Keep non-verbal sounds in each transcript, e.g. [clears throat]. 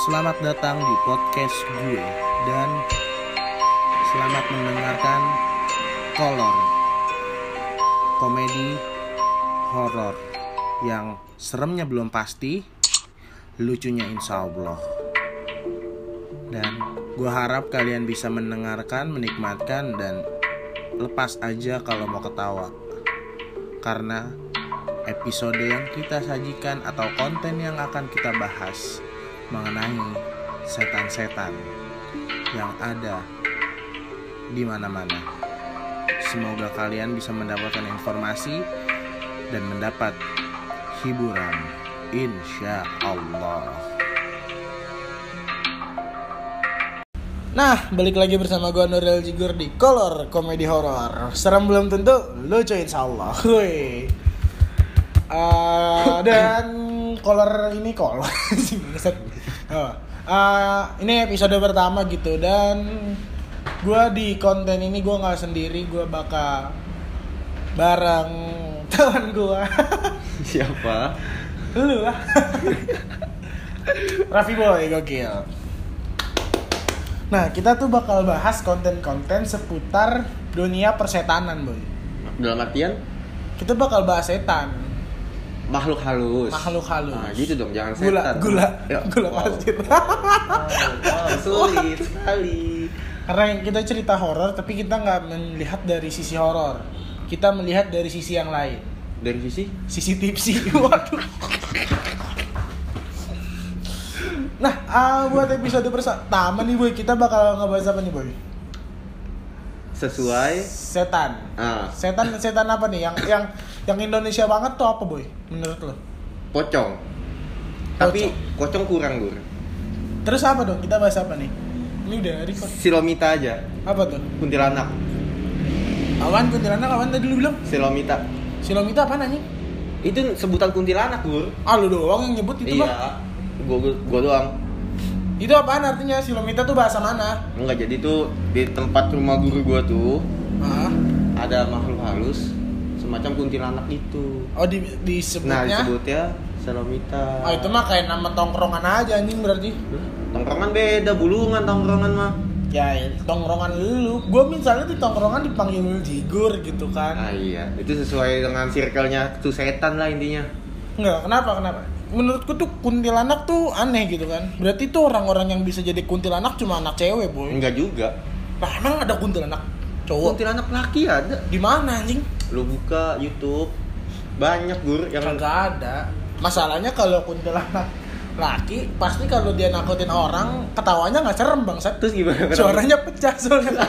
Selamat datang di podcast gue dan selamat mendengarkan Kolor komedi horor yang seremnya belum pasti, lucunya insya Allah. Dan gue harap kalian bisa mendengarkan, menikmatkan dan lepas aja kalau mau ketawa. Karena episode yang kita sajikan atau konten yang akan kita bahas mengenai setan-setan yang ada di mana-mana. Semoga kalian bisa mendapatkan informasi dan mendapat hiburan. Insya Allah. Nah, balik lagi bersama gue Nuril Jigur di Color Komedi Horror. Serem belum tentu, lucu insya Allah. [laughs] Wih. Uh, dan [laughs] color ini color sih. [laughs] Oh. Uh, ini episode pertama gitu dan gue di konten ini gue nggak sendiri gue bakal bareng [laughs] teman gue Siapa? lu. Lah Raffi Boy gokil. Nah kita tuh bakal bahas konten-konten seputar dunia persetanan boy. Dalam artian? Kita bakal bahas setan makhluk halus. makhluk halus. Nah, gitu dong, jangan gula setan. gula Ya, gula wow. pasir [laughs] Wow, sulit sekali. karena kita cerita horor tapi kita nggak melihat dari sisi horor. Kita melihat dari sisi yang lain. Dari sisi? Sisi tipsi. [laughs] Waduh. Nah ah, buat episode pertama nih boy. Kita bakal ngebahas apa nih boy sesuai setan ah, setan setan apa nih yang yang yang Indonesia banget tuh apa boy menurut lo pocong. Tapi pocong kurang, Gur. terus apa dong kita bahas apa nih ini udah record Silomita aja. apa tuh Kuntilanak. awan kuntilanak awan tadi lu bilang Silomita. silomita apa nanya Itu sebutan kuntilanak, Gur. ah lu doang yang nyebut itu iya. Gua, gua, gua doang. Itu apaan artinya? Silomita tuh bahasa mana? Enggak, jadi tuh di tempat rumah guru gua tuh ah ada makhluk halus semacam kuntilanak itu. oh di Nah, disebutnya disebutnya Silomita. oh itu mah kayak nama tongkrongan aja anjing berarti. Tongkrongan beda, bulungan tongkrongan mah. ya tongkrongan lu. Gue misalnya di tongkrongan dipanggil jigur gitu kan. Ah iya, itu sesuai dengan circle-nya tuh setan lah intinya. Enggak, kenapa kenapa menurutku tuh kuntilanak tuh aneh gitu kan berarti tuh orang-orang yang bisa jadi kuntilanak cuma anak cewek boy Enggak juga. nah emang ada kuntilanak cowok Kuntilanak laki ada. di mana anjing Lu buka YouTube banyak gur yang kagak ada masalahnya kalau kuntilanak laki pasti kalau dia nakutin orang ketawanya nggak serem bangsat terus gimana? suaranya pecah soalnya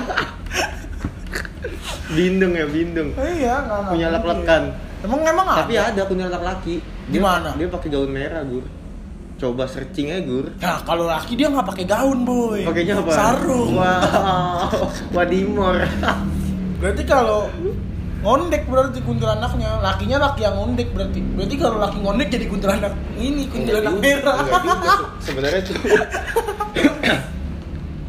bindeng ya bindeng. iya nggak Punya mungkin. lek-lekan. emang emang Tapi ada ada kuntilanak laki. Di mana? Dia pakai gaun merah gur. Coba searching aja gur. Nah, kalau laki dia nggak pakai gaun, boy. Pakainya apa? Sarung. Wow, wadimor. [laughs] Berarti kalau ngondek berarti kuntilanaknya, lakinya laki yang ngondek berarti. Berarti kalau laki ngondek jadi kuntilanak ini kuntilanak merah. Enggak juga. Se- Sebenarnya tuh. [coughs]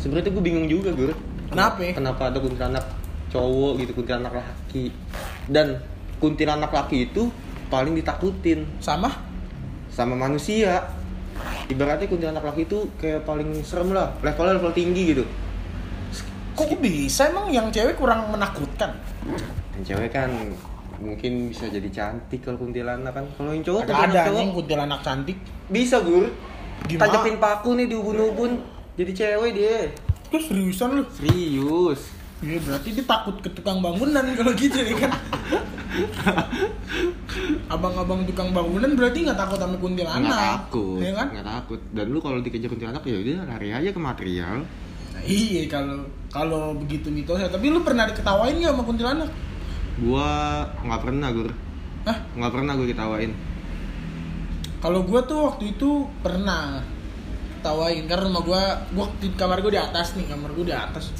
Sebenarnya tuh gue bingung juga gur. Kenapa? Kenapa ada kuntilanak cowok gitu, kuntilanak laki. Dan kuntilanak laki itu paling ditakutin Sama? sama manusia. Ibaratnya kuntilanak laki itu kayak paling serem lah, levelnya level tinggi gitu. Kok bisa emang yang cewek kurang menakutkan? Dan cewek kan mungkin bisa jadi cantik kalau kuntilanak kan. Kalau yang cowok Ada ada kuntilanak anjing kuntilanak cantik. bisa gur. Gimana? Tancepin paku nih di ubun-ubun jadi cewek dia. Terus seriusan lu? Serius. Iya berarti dia takut ke tukang bangunan kalau gitu ya kan. Abang-abang tukang bangunan berarti nggak takut sama kuntilanak. Nggak takut, Ya kan? nggak takut. Dan lu kalau dikejar kuntilanak ya udah lari aja ke material. Nah, iya kalau kalau begitu mitosnya. Tapi lu pernah diketawain nggak sama kuntilanak? Gua nggak pernah gur, Hah? nggak pernah gue ketawain. Kalau gua tuh waktu itu pernah ketawain karena rumah gua, gua di kamar gua di atas nih, kamar gua di atas.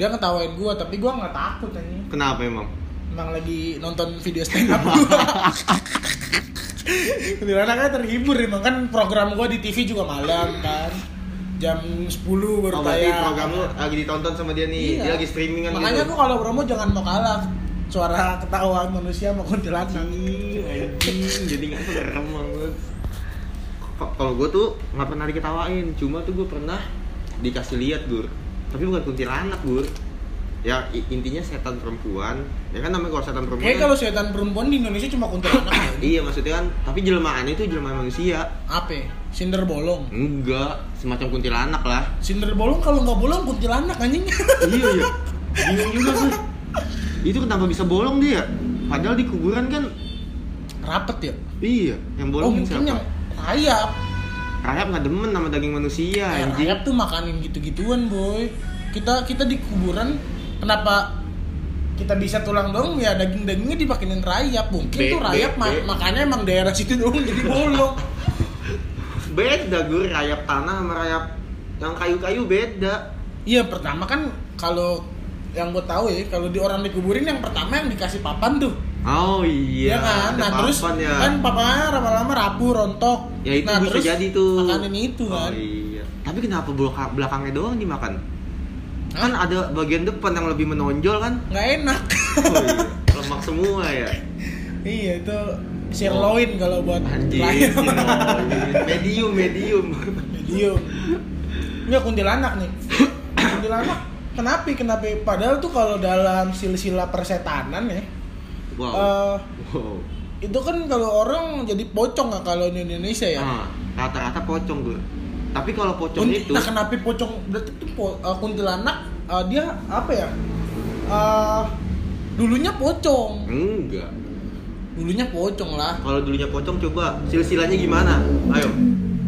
Dia ngetawain gua, tapi gua nggak takut ini. Kenapa emang? Emang lagi nonton video stand up gua. [laughs] Kuntilanaknya terhibur emang kan program gua di TV juga malam kan. Jam 10 baru Oh tayang. program lu lagi ditonton sama dia nih, Iya. dia lagi streamingan Makanya gitu. gua kalau promo jangan mau kalah. Suara ketawa manusia sama kuntilanak. Jadi nggak serem banget. Kalau gue tuh nggak pernah diketawain cuma tuh gue pernah dikasih lihat gur tapi bukan kuntilanak gur ya intinya setan perempuan ya kan namanya kalau setan perempuan Kayak kan- kalau setan perempuan di Indonesia cuma kuntilanak [coughs] ya. iya maksudnya kan tapi jelmaannya itu jelmaan manusia Apa? Sinder bolong. enggak semacam kuntilanak lah Sinder bolong kalau nggak bolong kuntilanak anjing. [laughs] iya iya [laughs] bingung juga gue itu kenapa bisa bolong dia padahal di kuburan kan Rapet ya? iya yang Oh bolong kan mungkin siapa yang. Rayap nggak demen sama daging manusia Ya, anjing. rayap tuh makanin gitu-gituan boy. Kita kita di kuburan kenapa kita bisa tulang dong ya daging-dagingnya dipakein rayap. Mungkin Be- tuh rayap be- ma- be. makanya emang daerah situ dong jadi bolong. [laughs] Beda gue rayap tanah sama rayap yang kayu-kayu beda. Iya pertama kan kalau yang gue tahu ya kalau di orang dikuburin yang pertama yang dikasih papan tuh oh iya Iya kan? ada Nah terus ya. kan papannya lama-lama rapuh, rontok. ya itu nah, bisa terus jadi tuh Makanin itu kan. oh, iya tapi kenapa belakang belakangnya doang dimakan kan ada bagian depan yang lebih menonjol kan Nggak enak. oh, iya. lemak semua ya iya itu sirloin kalau buat layar. medium medium Medium. Ini kuntilanak nih. kuntilanak kenapa? Kenapa? Padahal tuh kalau dalam silsilah persetanan ya, wow eh, wow itu kan kalau orang jadi pocong nggak kalau di Indonesia ya. Ah, rata-rata pocong gue tapi kalau pocong Kunti- itu Nah kenapa pocong berarti tuh po- eh, kuntilanak eh, dia apa ya? Eh, dulunya pocong, enggak dulunya pocong lah. kalau dulunya pocong coba silsilahnya gimana ayo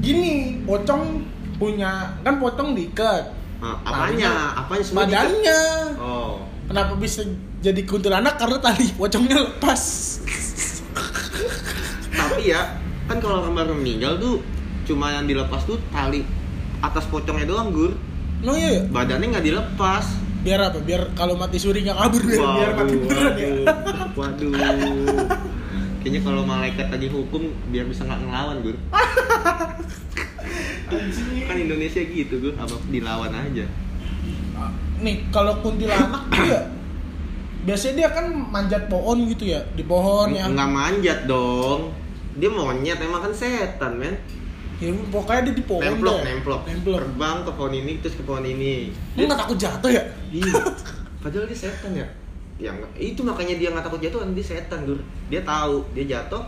Gini, pocong punya kan pocong diikat. Ah, apanya apanya semua? Badannya. oh Kenapa bisa jadi kuntilanak karena tali pocongnya lepas. tapi ya kan kalau orang baru meninggal tuh cuma yang dilepas tuh tali atas pocongnya doang gur No iya ya? badannya nggak dilepas Biar apa? Biar kalau mati suri nggak kabur biar, biar mati beneran ya. waduh, waduh. kayaknya kalau malaikat lagi hukum biar bisa nggak ngelawan gur kan Indonesia gitu gur apa dilawan aja Ah, Nih, kalau kuntilanak tuh ya biasanya dia kan manjat pohon gitu ya di pohon yang nggak manjat dong. Dia monyet emang kan setan men. Ya, pokoknya dia di pohon nemplok deh. nemplok. Nemplok. Terbang ke pohon ini terus ke pohon ini. Lu nggak takut jatuh ya? Iya. [laughs] Padahal dia setan ya. Yang itu makanya dia nggak takut jatuh kan dia setan dur. Dia tahu dia jatuh.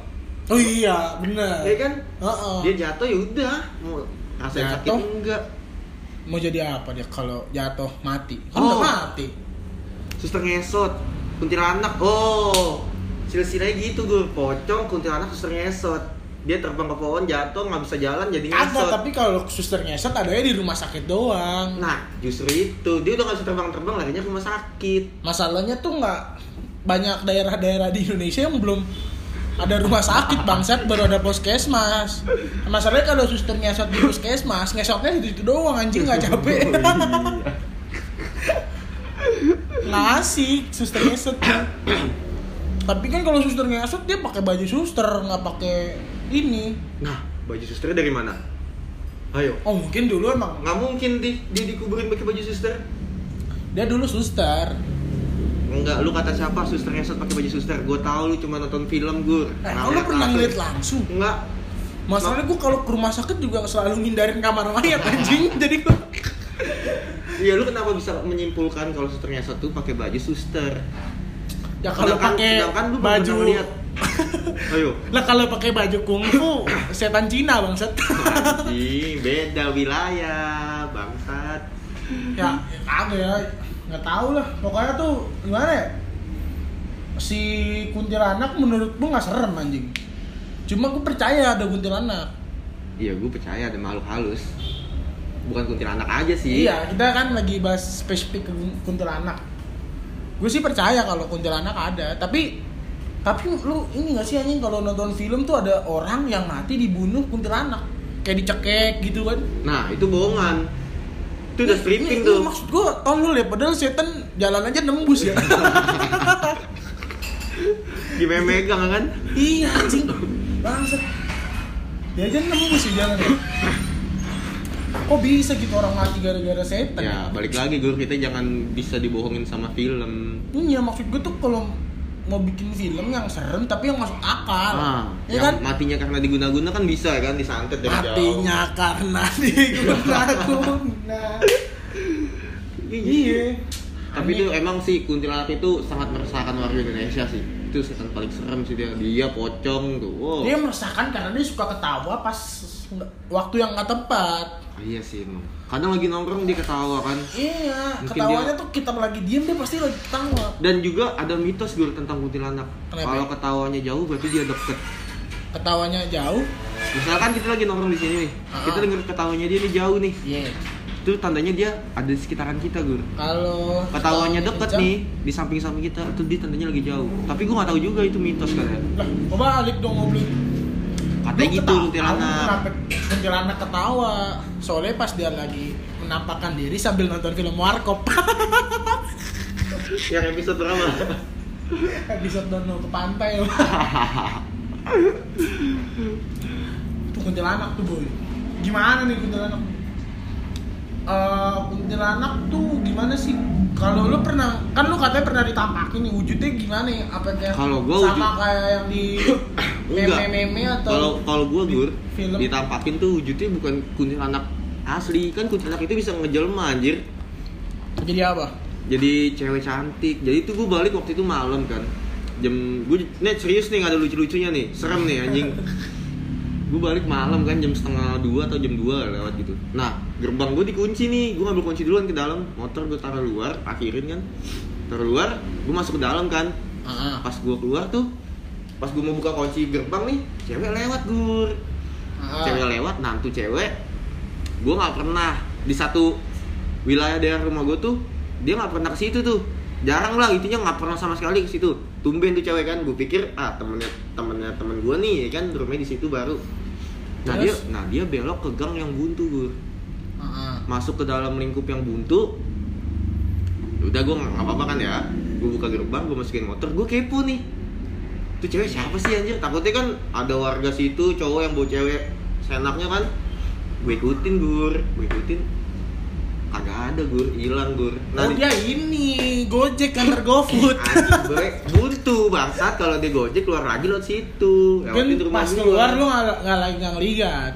Oh iya bener. Ya kan? Heeh. dia jatuh ya udah. Mau sakit enggak? Mau jadi apa dia kalau jatuh mati? Kan Oh. udah mati suster ngesot. Kuntilanak. Oh silsilahnya gitu gue pocong kuntilanak suster ngesot. Dia terbang ke pohon jatuh nggak bisa jalan jadi ngesot. tapi kalau suster ngesot adanya di rumah sakit doang. nah justru itu. Dia udah nggak bisa terbang terbang larinya ke rumah sakit. Masalahnya tuh nggak banyak daerah-daerah di Indonesia yang belum ada rumah sakit bangsat. Baru ada puskesmas. Masalahnya kalau suster ngesot di puskesmas, ngesotnya di situ doang anjing nggak capek. [laughs] [laughs] Oh. Nggak asik suster ngesot. Tapi kan kalau suster ngesot dia pakai baju suster nggak pakai ini. nah baju susternya dari mana ayo Oh mungkin dulu emang nggak mungkin di dia dikuburin pakai baju suster dia dulu suster. Enggak, lu kata siapa suster ngesot pakai baju suster? Gue tahu lu cuma nonton film gue. Eh, lu pernah ngeliat langsung? Enggak. Masalahnya gue kalau ke rumah sakit juga selalu ngindarin kamar mayat [laughs] anjing. Jadi gue Iya, lu kenapa bisa menyimpulkan kalau suster ngesot tuh pakai baju suster? ya kalau pakai sedangkan lu baju lihat. [laughs] Ayo. lah kalau pakai baju kungfu setan Cina bangsat. Anjing, beda wilayah, bangsat. ya ya kagak ya nggak tahu lah pokoknya tuh gimana ya si kuntilanak menurut gue nggak serem anjing cuma gue percaya ada kuntilanak Iya, gue percaya ada makhluk halus. Bukan kuntilanak aja sih. iya kita kan lagi bahas spesifik kuntilanak gue sih percaya kalau kuntilanak ada tapi tapi lu ini gak sih anjing kalau nonton film tuh ada orang yang mati dibunuh kuntilanak kayak dicekek gitu kan Nah, itu bohongan. Itu udah stripping ini tuh. maksud gue tolol ya padahal setan jalan aja nembus ya [laughs] Gimana megang kan? iya anjing bangsat dia aja nembus ya jalan ya kok bisa gitu orang mati gara-gara setan Ya, balik lagi gue kita jangan bisa dibohongin sama film. iya maksud gue tuh kalau mau bikin film yang serem tapi yang masuk akal Ah, ya kan matinya karena diguna-guna kan bisa kan disantet dari matinya karena [laughs] diguna-guna jauh. iya Tapi itu emang sih kuntilanak itu sangat meresahkan warga Indonesia sih. Itu setan paling serem sih dia. Dia pocong tuh. Wow. dia meresahkan karena dia suka ketawa pas waktu yang nggak tepat iya sih emang. Kadang lagi nongkrong dia ketawa kan. iya Mungkin ketawanya dia- tuh kita lagi diem dia pasti lagi ketawa Dan juga ada mitos gue tentang kuntilanak. Kalau ketawanya jauh berarti dia deket. ketawanya jauh Misalkan kita lagi nongkrong di sini nih, Ah. kita denger ketawanya dia nih jauh nih. iya Itu tandanya dia ada di sekitaran kita, Gur. kalau Ketawanya deket nih di samping-samping kita, itu dia tandanya lagi jauh. Tapi gue nggak tahu juga itu mitos kan ya. lah balik dong ngobrol Katanya gitu kuntilanak. Kuntilanak ketawa? Soalnya pas dia lagi menampakkan diri sambil nonton film Warkop. [laughs] Yang episode berapa? [laughs] Episode dono ke pantai. [laughs] Tuh kuntilanak tuh boy. Gimana nih kuntilanak? Eh kuntilanak tuh gimana sih? Kalau lu pernah, kan lu katanya pernah ditampakin nih wujudnya gimana ya? Apa kayak Kalau gua sama wujud- kayak yang di [coughs] Enggak. meme-meme atau Kalau kalau gue gur film? ditampakin tuh wujudnya bukan kuntilanak asli. Kan kuntilanak itu bisa ngejelma anjir. Jadi apa? jadi cewek cantik. Jadi itu gue balik waktu itu malam kan. Jam gue net serius nih nggak ada lucu lucunya nih. Serem nih anjing. Gue balik malam kan jam setengah dua atau jam dua lewat gitu. Nah gerbang gue dikunci nih. Gue ngambil kunci duluan ke dalam. Motor gue taruh luar akhirin kan. Taruh luar gue masuk ke dalam kan. Ah, pas gue keluar tuh pas gue mau buka kunci gerbang nih cewek lewat gur. Ah. cewek lewat nantu cewek. Gue nggak pernah. Di satu wilayah daerah rumah gue tuh dia nggak pernah ke situ tuh. Jarang lah intinya nggak pernah sama sekali ke situ. Tumben tuh cewek kan gue pikir ah temennya temennya temen gue nih ya kan rumahnya di situ baru. Nah dia nah dia belok ke gang yang buntu gue ah. masuk ke dalam lingkup yang buntu. Udah gue nggak apa-apa kan ya. Gue buka gerbang gue masukin motor gue kepo nih itu cewek siapa sih anjir? Takutnya kan ada warga situ cowok yang bawa cewek senaknya kan. Gue ikutin gur. Gue ikutin. Kagak ada gur. Hilang gur. Oh di- dia ini Gojek kantor GoFood. anjing gue buntu bangsat. Kalau dia gojek keluar lagi lewat situ. Kan pas keluar lu nggak nggak lagi nggak ngeliat.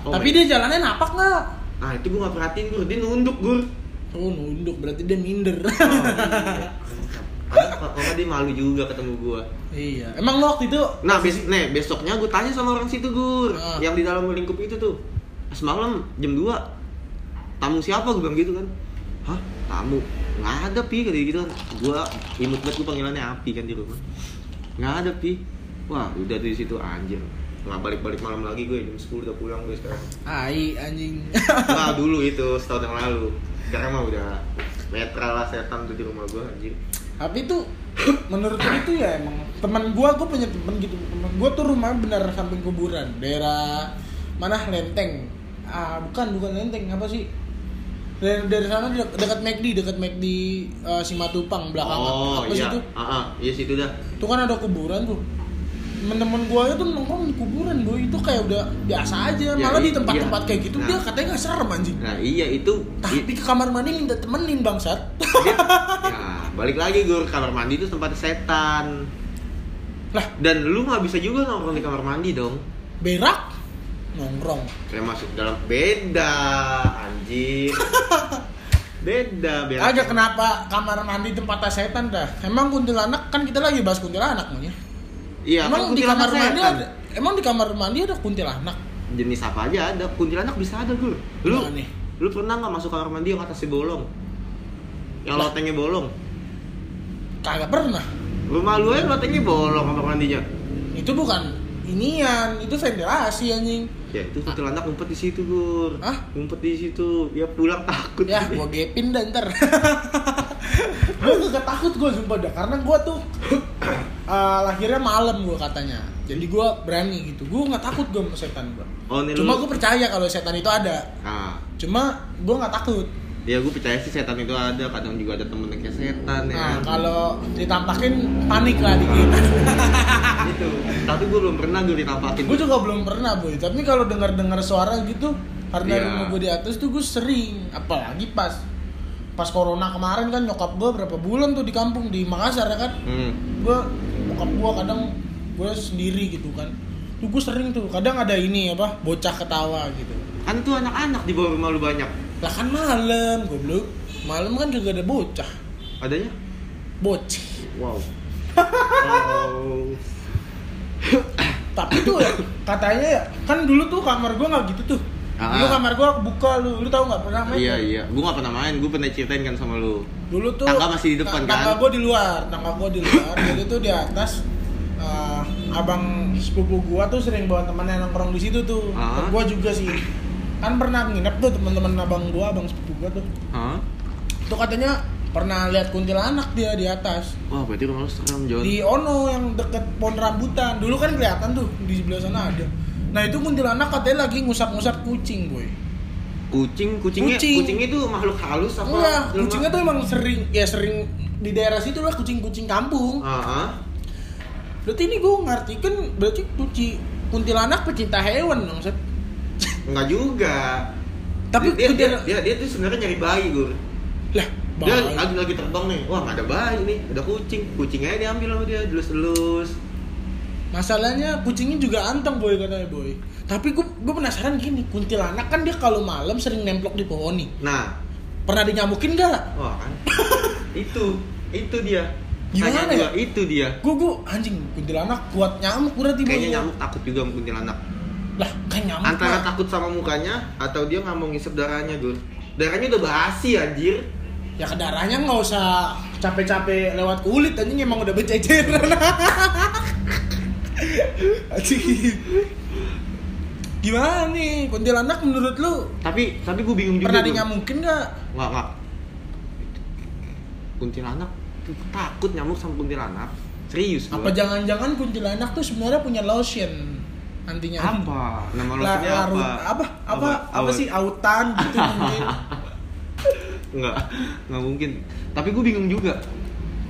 Oh, Tapi my- dia jalannya napak nggak? nah itu gue gak perhatiin gur. Dia nunduk gur. Oh nunduk. Berarti dia minder. Kadang [laughs] nggak dia malu juga ketemu gue iya. Emang lo waktu itu Nah, bes nih, besoknya gue tanya sama orang situ, Gur. Ah. Yang di dalam lingkup itu tuh. Semalam jam 2. Tamu siapa gue bilang gitu kan. Hah? Tamu? Nggak ada, Pi, kayak gitu kan. Gue imut banget gue panggilannya Api kan di rumah. Nggak ada, Pi. Wah, udah di situ anjir. Nggak balik-balik malam lagi gue, jam 10 udah pulang gue sekarang. ai anjing. [laughs] Nah, [laughs] dulu itu setahun yang lalu. Sekarang mah udah netral lah setan tuh di rumah gue anjir. Tapi itu menurut gue itu ya emang teman gua gua punya temen gitu. Temen gua tuh rumah benar samping kuburan daerah mana? Lenteng. Ah bukan bukan Lenteng apa sih? Dari, dari sana dek- dekat McD dekat McD eh, Simatupang belakang Oh, apa sih iya. itu? Ah, ah, iya situ dah. itu kan ada kuburan tuh. Temen-temen gua itu nongkrong di kuburan boy. Itu kayak udah biasa aja. Ya, malah di i- tempat-tempat iya. kayak gitu Nah. dia katanya nggak serem anjing. Nah, iya itu. Tapi ke kamar mandi minta temenin bangsat. Ya balik lagi gur. Kamar mandi itu tempat setan. Lah. Dan lu nggak bisa juga nongkrong di kamar mandi dong. Berak? Nongkrong. Kayak masuk dalam beda anjir. [laughs] Beda beda Agak kenapa kamar mandi tempatnya setan dah? Emang kuntilanak kan kita lagi bahas kuntilanak nih. iya emang kan di kamar mandi ada? Emang di kamar mandi ada kuntilanak? jenis apa aja ada. Kuntilanak bisa ada gur. Lu Gimana nih? lu pernah nggak masuk kamar mandi yang atasnya bolong? Yang lotengnya bolong Kagak pernah. rumah lu aja lotengnya bolong kamar mandinya Itu bukan inian, itu ventilasi anjing. ya itu kuntilanak ngumpet di situ gur Hah? ngumpet di situ ya pulang takut Ya, gua gepin dah ntar. [laughs] gua gak takut gua sumpah dah karena gua tuh [clears throat] eh, lahirnya malam gua katanya. Jadi gua berani gitu. Gua nggak takut gua sama setan gua. oh Cuma lu gua percaya kalau setan itu ada. ah Cuma gua nggak takut. Ya gue percaya sih setan itu ada, kadang juga ada temen kayak setan ya. Nah, kalau ditampakin panik lah dikit. [laughs] itu. Tapi gue belum pernah gue ditampakin. gue juga belum pernah boy. Tapi kalau dengar-dengar suara gitu, karena Iya. rumah gue di atas tuh gue sering. Apalagi pas pas corona kemarin kan nyokap gue berapa bulan tuh di kampung di Makassar ya kan hmm. gue bokap gue kadang gue sendiri gitu kan tuh gue sering tuh kadang ada ini apa bocah ketawa gitu kan tuh anak-anak di bawah rumah lu banyak lah kan malam goblok. Malam kan juga ada bocah. Adanya? Bocah. Wow. Oh. tapi tuh ya katanya ya kan dulu tuh kamar gue nggak gitu tuh. Ah. kamar gue buka lu lu tahu nggak pernah main? Iya tuh? iya. Gua nggak pernah main gua pernah ceritain kan sama lu. Dulu tuh Tangga masih di depan, ta- tangga kan? gue di luar tangga gue di luar. Jadi tuh di atas eh, abang sepupu gua tuh sering bawa temannya nongkrong di situ tuh. Ah. gua juga sih kan pernah nginep tuh teman-teman abang gua abang sepupu gua tuh Hah? tuh katanya pernah lihat kuntilanak dia di atas wah berarti rumah lu serem John di Ono yang deket pohon rambutan dulu kan kelihatan tuh di sebelah sana ada nah itu kuntilanak katanya lagi ngusap-ngusap kucing boy kucing kucingnya Kucing. kucing itu makhluk halus apa Enggak, kucingnya tuh emang sering ya sering di daerah situ lah kucing-kucing kampung Ah, ah. berarti ini gue ngerti kan berarti kuci kuntilanak pecinta hewan dong Set. Enggak juga. Tapi dia, dia, dia, dia, tuh sebenarnya nyari bayi, Gur. lah Dia lagi lagi terbang nih. Wah, nggak ada bayi nih, ada kucing. Kucingnya diambil sama dia, delus-delus. masalahnya kucingnya juga anteng boy katanya boy tapi gue gue penasaran gini kuntilanak kan dia kalau malam sering nemplok di pohon nih Nah, pernah dinyamukin gak wah kan. [laughs] itu, itu dia. Gimana Tanya ya? gua, Itu dia. gue gue anjing kuntilanak kuat nyamuk berarti boy Kayaknya nyamuk takut juga sama kuntilanak. Lah kan nyamuk Antara takut sama mukanya atau dia nggak mau ngisep darahnya, Gur. Darahnya udah basi anjir. ya ke darahnya nggak usah capek-capek lewat kulit anjing emang udah bececeran [laughs] gimana nih kuntilanak menurut lu Tapi tapi gue bingung juga. pernah dinyamukin nggak Nggak, nggak. Kuntilanak takut nyamuk sama kuntilanak. Serius apa jangan-jangan kuntilanak tuh sebenarnya punya lotion nantinya Apa? Nama lotionnya apa? larut- apa apa apa, sih autan gitu [laughs] mungkin Enggak, enggak mungkin. Tapi gue bingung juga.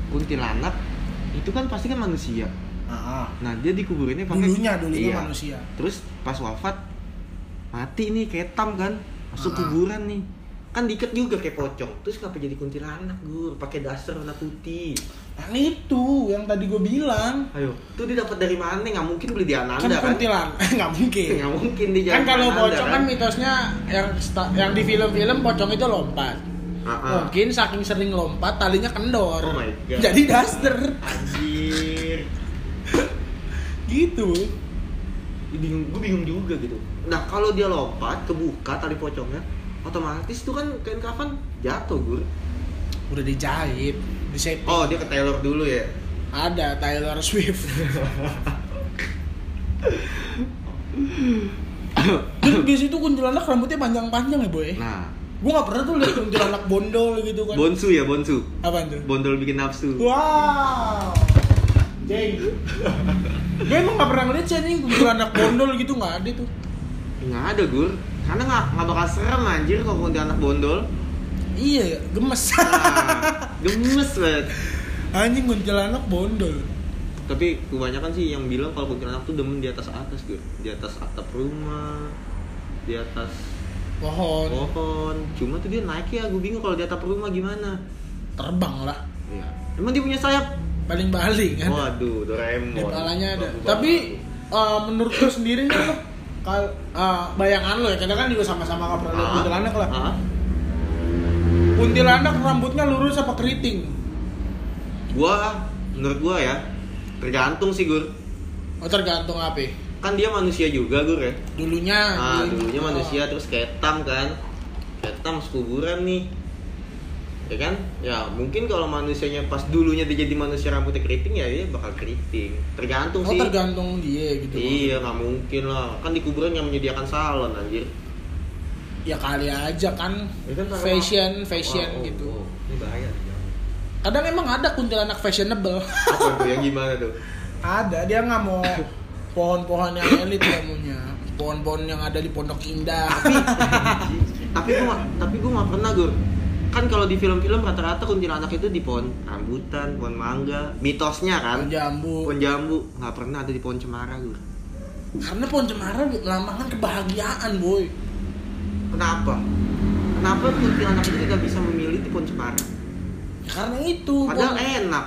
Kuntilanak itu kan pasti kan manusia. Ah, ah. Nah, dia dikuburinnya pakai dulunya dulunya Iya. manusia Terus pas wafat mati nih ketam kan. Masuk kuburan nih. Kan diikat juga kayak pocong. Terus kenapa jadi kuntilanak, Gur? Pakai daster warna putih. Yang itu yang tadi gue bilang. Ayo, tuh dia dapat dari mana? Nggak mungkin beli di Ananda kan kan? kuntilan. [laughs] Nggak mungkin. Nggak mungkin di kan kalau Ananda, pocong kan mitosnya yang yang di film-film pocong itu lompat. Ah. mungkin saking sering lompat talinya kendor. Oh my God. jadi daster. Anjir. [laughs] gitu. Bingung gue bingung juga gitu. Nah kalau dia lompat kebuka tali pocongnya otomatis tuh kan kain kafan jatuh gur. Udah dijahit di oh dia ke tailor dulu ya? Ada Taylor Swift. Di situ kuntilanak rambutnya panjang-panjang ya boy. Nah. Gue nggak pernah tuh lihat kuntilanak bondol gitu kan. Bonsu ya bonsu? Apa tuh? Bondol bikin nafsu. Wow. Jeng. Gue emang gak pernah ngeliat sih anjing kuntilanak bondol gitu nggak ada tuh. nggak ada gur karena nggak nggak bakal serem anjir kalau kuntilanak bondol Iya, ya, gemes. nah, gemes banget anjing kuntilanak bondol. tapi kebanyakan sih yang bilang kalau kuntilanak tuh demen di atas atas gur di atas atap rumah di atas Pohon pohon cuma tuh dia naik ya gue bingung kalau di atap rumah gimana terbang lah. Iya. Emang dia punya sayap? Baling-baling kan. Waduh, Doraemon. Di kepalanya ada. Bagus Tapi eh, menurut lo sendiri nih lo kal eh, bayangan lo ya, kita kan juga sama-sama lihat Ah, kuntilanak lah. ah. Kuntilanak rambutnya lurus apa keriting? Gua, menurut gua ya, tergantung sih Gur. Oh tergantung apa? Kan dia manusia juga Gur ya. Dulunya. Ah, dulu- dulunya oh. manusia terus ketam kan. Ketam sekuburan nih. Ya kan? Ya mungkin kalau manusianya pas dulunya dia jadi manusia rambutnya keriting ya dia bakal keriting. Tergantung Oh sih. tergantung dia gitu. Iya, nggak mungkin lah. Kan di kuburan yang menyediakan salon anjir. Ya kali aja kan. Ya kan fashion, fashion Wah, oh, gitu. oh. Ini bahaya. Kadang emang ada kuntilanak fashionable. [laughs] Apa yang gimana tuh? ada, dia nggak mau pohon-pohon yang elit dia maunya. Pohon-pohon yang ada di Pondok Indah. [laughs] tapi gua tapi gua nggak pernah gur kan kalau di film-film rata-rata kuntilanak itu di pohon rambutan pohon mangga mitosnya kan Pohon jambu. pohon jambu nggak pernah ada di pohon cemara gur Karena pohon cemara melambangkan kebahagiaan, boy. Kenapa? Kenapa kuntilanak itu tidak bisa memilih di pohon cemara Ya, karena itu padahal pohon, enak.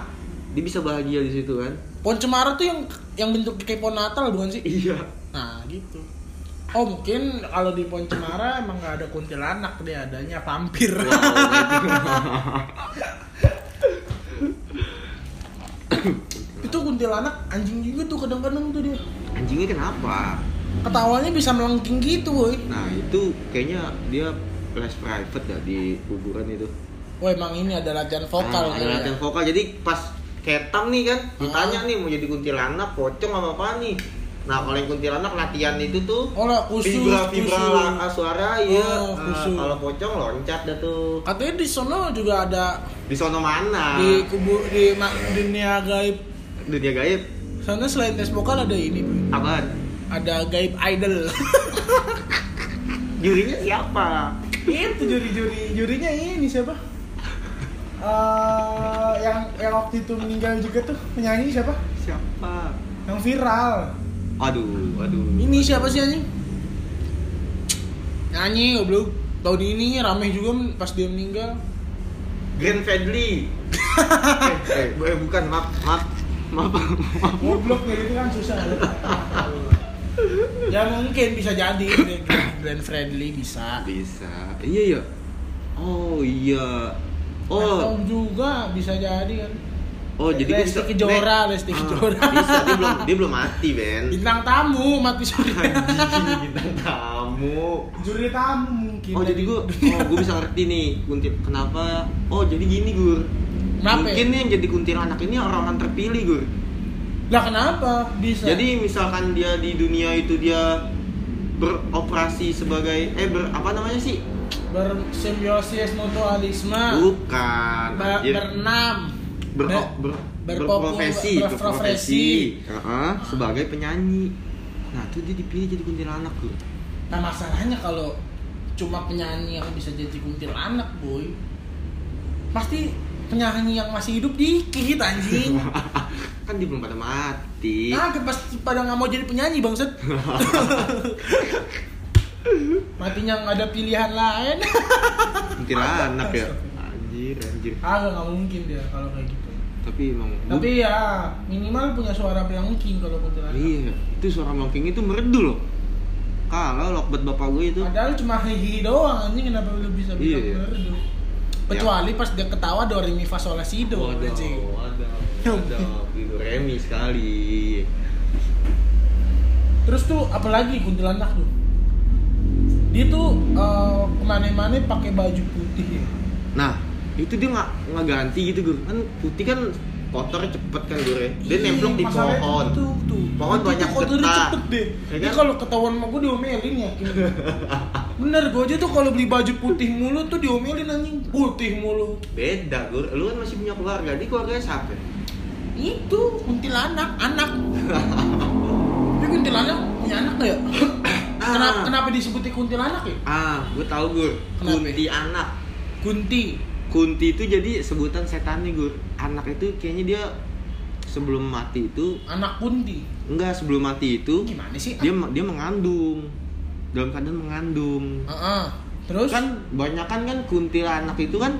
Dia bisa bahagia di situ kan? Pohon cemara tuh yang yang bentuknya kayak pohon Natal bukan sih? Iya. Nah gitu. Oh mungkin kalau di pohon cemara emang nggak ada kuntilanak dia adanya vampir. Itu kuntilanak anjing juga tuh kadang-kadang tuh dia. Anjingnya kenapa ketawanya bisa melengking gitu boy nah itu kayaknya dia flash private ya di kuburan itu. Wah emang ini ada latihan vokal Ah, kali ada ya. latihan vokal. Jadi pas ketam nih kan ditanya Ah. nih mau jadi kuntilanak pocong apa apa nih? Nah kalau yang kuntilanak latihan itu tuh Oh lah khusus vibra vibra khusus. lah, suara iya. Oh, Ah, khusus. kalau pocong loncat dah tuh. Katanya di sono juga ada. Di sono mana? Di kubu di dunia gaib. dunia gaib Sana selain tes vokal ada ini, apaan Ada gaib idol. [laughs] jurinya siapa itu juri-juri jurinya ini siapa? Eh, yang yang waktu itu meninggal juga tuh penyanyi siapa? siapa Yang viral. aduh aduh Ini siapa sih anjing? Nyanyi goblok. Tahun ini rame juga pas dia meninggal. Grand Fadli [laughs] eh, eh, bukan maaf maaf maaf maaf Goblok gitu kan susah. [laughs] ya mungkin bisa jadi Glenn, Glenn Fredly bisa. bisa iya ya oh iya Atau oh juga bisa jadi kan. oh jadi Lesti Kejora. Lesti Ah, Kejora. bisa dia belum dia belum mati Ben Bintang tamu mati. Anjing, bintang tamu Juri tamu mungkin. oh jadi gua oh gua bisa ngerti nih kuntil kenapa oh jadi gini gur Kenapa? mungkin nih yang jadi kuntilanak ini orang-orang terpilih gur Lah kenapa bisa? Jadi misalkan dia di dunia itu dia beroperasi sebagai eh ber, apa namanya sih? bersimbiosis mutualisme. Bukan. Ba- anjir. berenam. Ber, Be- ber, berpopu- berprofesi, berprofesi. berprofesi. Heeh, sebagai penyanyi. Nah, itu dia dipilih jadi kuntilanak, Gur. Nah masalahnya kalau cuma penyanyi yang bisa jadi kuntilanak boy, pasti penyanyi yang masih hidup dikit anjing. [laughs] kan dia belum pada mati. Nah, pasti pada nggak mau jadi penyanyi bangset. [laughs] Matinya nggak ada pilihan lain. [laughs] Kuntilanak ya. Anjir, anjir. Ah, nggak mungkin dia kalau kayak gitu. Tapi emang Tapi ya minimal punya suara melengking kalau kuntilanak. Iya, itu suara melengking itu merdu loh. Kalau lokbet bapak gue itu Padahal cuma hihi doang anjing kenapa lu bisa bilang Iya. merdu? Kecuali pas dia ketawa do re mi fa sol la si do Waduh, anjing. waduh, waduh, gitu remi sekali. Terus tuh apalagi kuntilanak tuh? Dia tuh eh, ke mana-mana pakai baju putih ya. Nah, itu dia nggak nggak ganti gitu gue. Kan putih kan kotor cepet kan gue. Dia Iya, nemplok di pohon. Tuh, tuh. Pohon banyak kotornya getah. cepet deh. Ya Dia kan? kalau ketahuan sama gue diomelin ya. [laughs] Bener gue aja tuh kalau beli baju putih mulu tuh diomelin anjing putih mulu. Beda gue. Lu kan masih punya keluarga. Di keluarganya siapa? Itu kuntilanak, anak. [laughs] Ini kuntilanak punya anak nggak ya? [coughs] kenapa, kenapa disebutnya kuntilanak ya? Ah, gue tahu. Kenapa? Kunti anak. Kunti. Kunti itu jadi sebutan setan nih gue. Anak itu kayaknya dia sebelum mati itu Anak kunti. enggak sebelum mati itu Gimana sih? dia dia mengandung dalam keadaan mengandung Heeh. Terus? kan banyak kan kan kuntilanak itu kan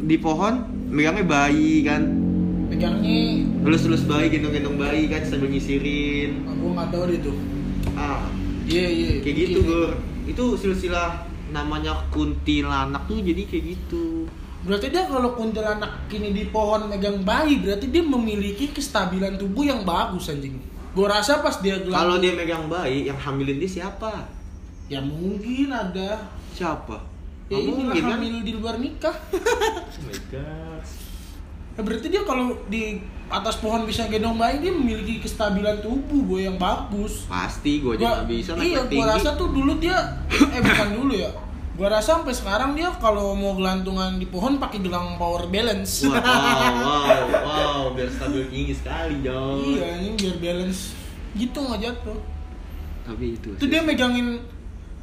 di pohon megangnya bayi kan megangnya elus-elus bayi gendong-gendong bayi kan sambil nyisirin aku nggak tahu deh tuh. ah Iya iya. kayak gitu gur itu silsilah namanya kuntilanak tuh jadi kayak gitu Berarti dia kalau kuntilanak kini di pohon megang bayi, berarti dia memiliki kestabilan tubuh yang bagus anjing. Gua rasa pas dia kalau dia megang bayi yang hamilin dia siapa ya mungkin ada. siapa Ya Nggak inilah mungkin kan hamil di luar nikah. [laughs] oh my god Ya, berarti dia kalau di atas pohon bisa gendong bayi dia memiliki kestabilan tubuh boy yang bagus. pasti gue Gua, nggak bisa naik iya, tinggi gua rasa tuh dulu dia eh bukan dulu ya. Gua rasa sampai sekarang dia kalau mau gelantungan di pohon pakai gelang power balance. Wow, [laughs] wow, wow, biar stabil tinggi sekali, Jong. iya, ini biar balance gitu nggak jatuh. Tapi itu. Itu dia megangin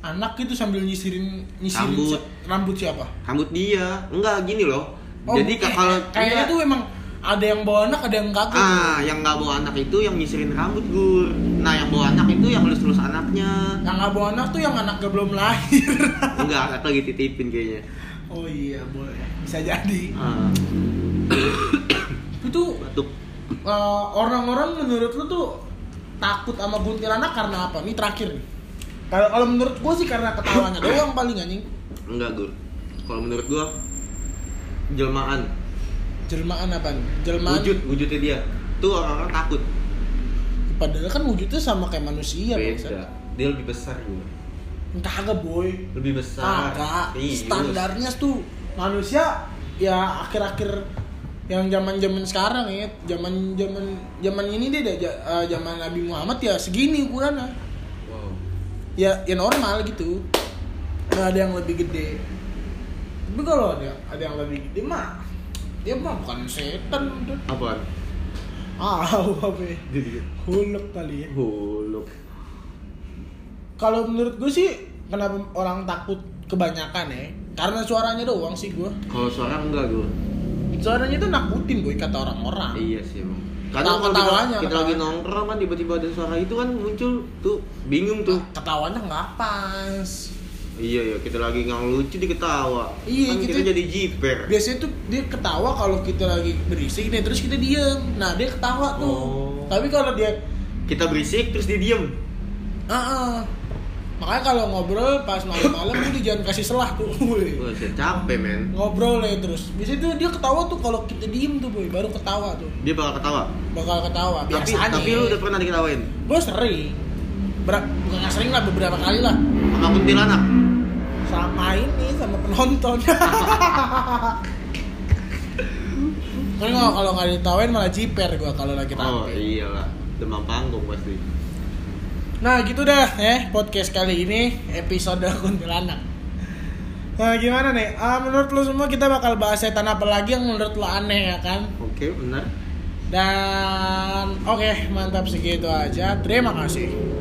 anak gitu sambil nyisirin nyisirin Rambut. si- rambut siapa? rambut dia. Enggak gini loh. Oh, Jadi eh, kalau kayaknya tuh emang ada yang bawa anak ada yang kagak Ah, yang nggak bawa anak itu yang nyisirin rambut gur. Nah, yang bawa anak itu yang lulus-lulus anaknya. yang nggak bawa anak tuh yang anaknya belum lahir [laughs] Enggak, anak lagi titipin kayaknya. oh iya boleh bisa jadi Ah, itu batuk. eh, orang-orang menurut lu tuh takut sama kuntilanak karena apa nih terakhir nih kalau kalau menurut gua sih karena ketawanya doang paling anjing Enggak, gur. Kalau menurut gua jelmaan, jelmaan apa jelmaan wujud wujudnya dia. Tuh orang-orang takut. padahal kan wujudnya sama kayak manusia Bangsa. Beda. Dia lebih besar gur. kagak boy Lebih besar. Serius. standarnya tuh manusia ya akhir-akhir yang zaman zaman sekarang ya zaman zaman zaman ini deh eh, zaman Nabi Muhammad ya segini ukurannya Wow. ya ya normal gitu nggak ada yang lebih gede tapi kalau ada ada yang lebih gede mah dia mah bukan setan Apaan? ah [laughs] apa ya Jadi huluk kali ya huluk. kalau menurut gue sih kenapa orang takut kebanyakan ya karena suaranya doang sih gue Kalau suara enggak gur. suaranya tuh nakutin gue kata orang-orang Iya sih emang. Ketawa- Kadang kalau kita, ketawanya, kita lagi ketawanya. nongkrong kan tiba-tiba ada suara itu kan muncul tuh bingung tuh. ketawanya nggak pas Iya ya kita lagi nggak lucu diketawa. Iya, kan kita- kita jadi jiper. biasanya tuh dia ketawa kalau kita lagi berisik nih terus kita diem nah dia ketawa tuh Oh. tapi kalau dia Kita berisik terus dia diem. ah ah. makanya kalau ngobrol pas malam-malam tuh jangan kasih selah tuh. Wah, saya capek men. ngobrol ya terus biasanya tuh dia ketawa tuh kalau kita diem tuh boy baru ketawa tuh Dia bakal ketawa. bakal ketawa Tapi biasanya tapi lu udah pernah diketawain gue sering Ber bukan sering lah beberapa kali lah sama kuntilanak? Sama ini sama penonton. [laughs] Kan kalau kalau nggak ditawain malah jiper gue kalau lagi Oh rame iyalah, demam panggung pasti. nah gitu dah ya podcast kali ini episode [laughs] kuntilanak. Nah gimana nih? Ah, menurut lu semua kita bakal bahas setan apa lagi yang menurut lu aneh ya kan? Oke benar. dan oke mantap segitu aja. Terima kasih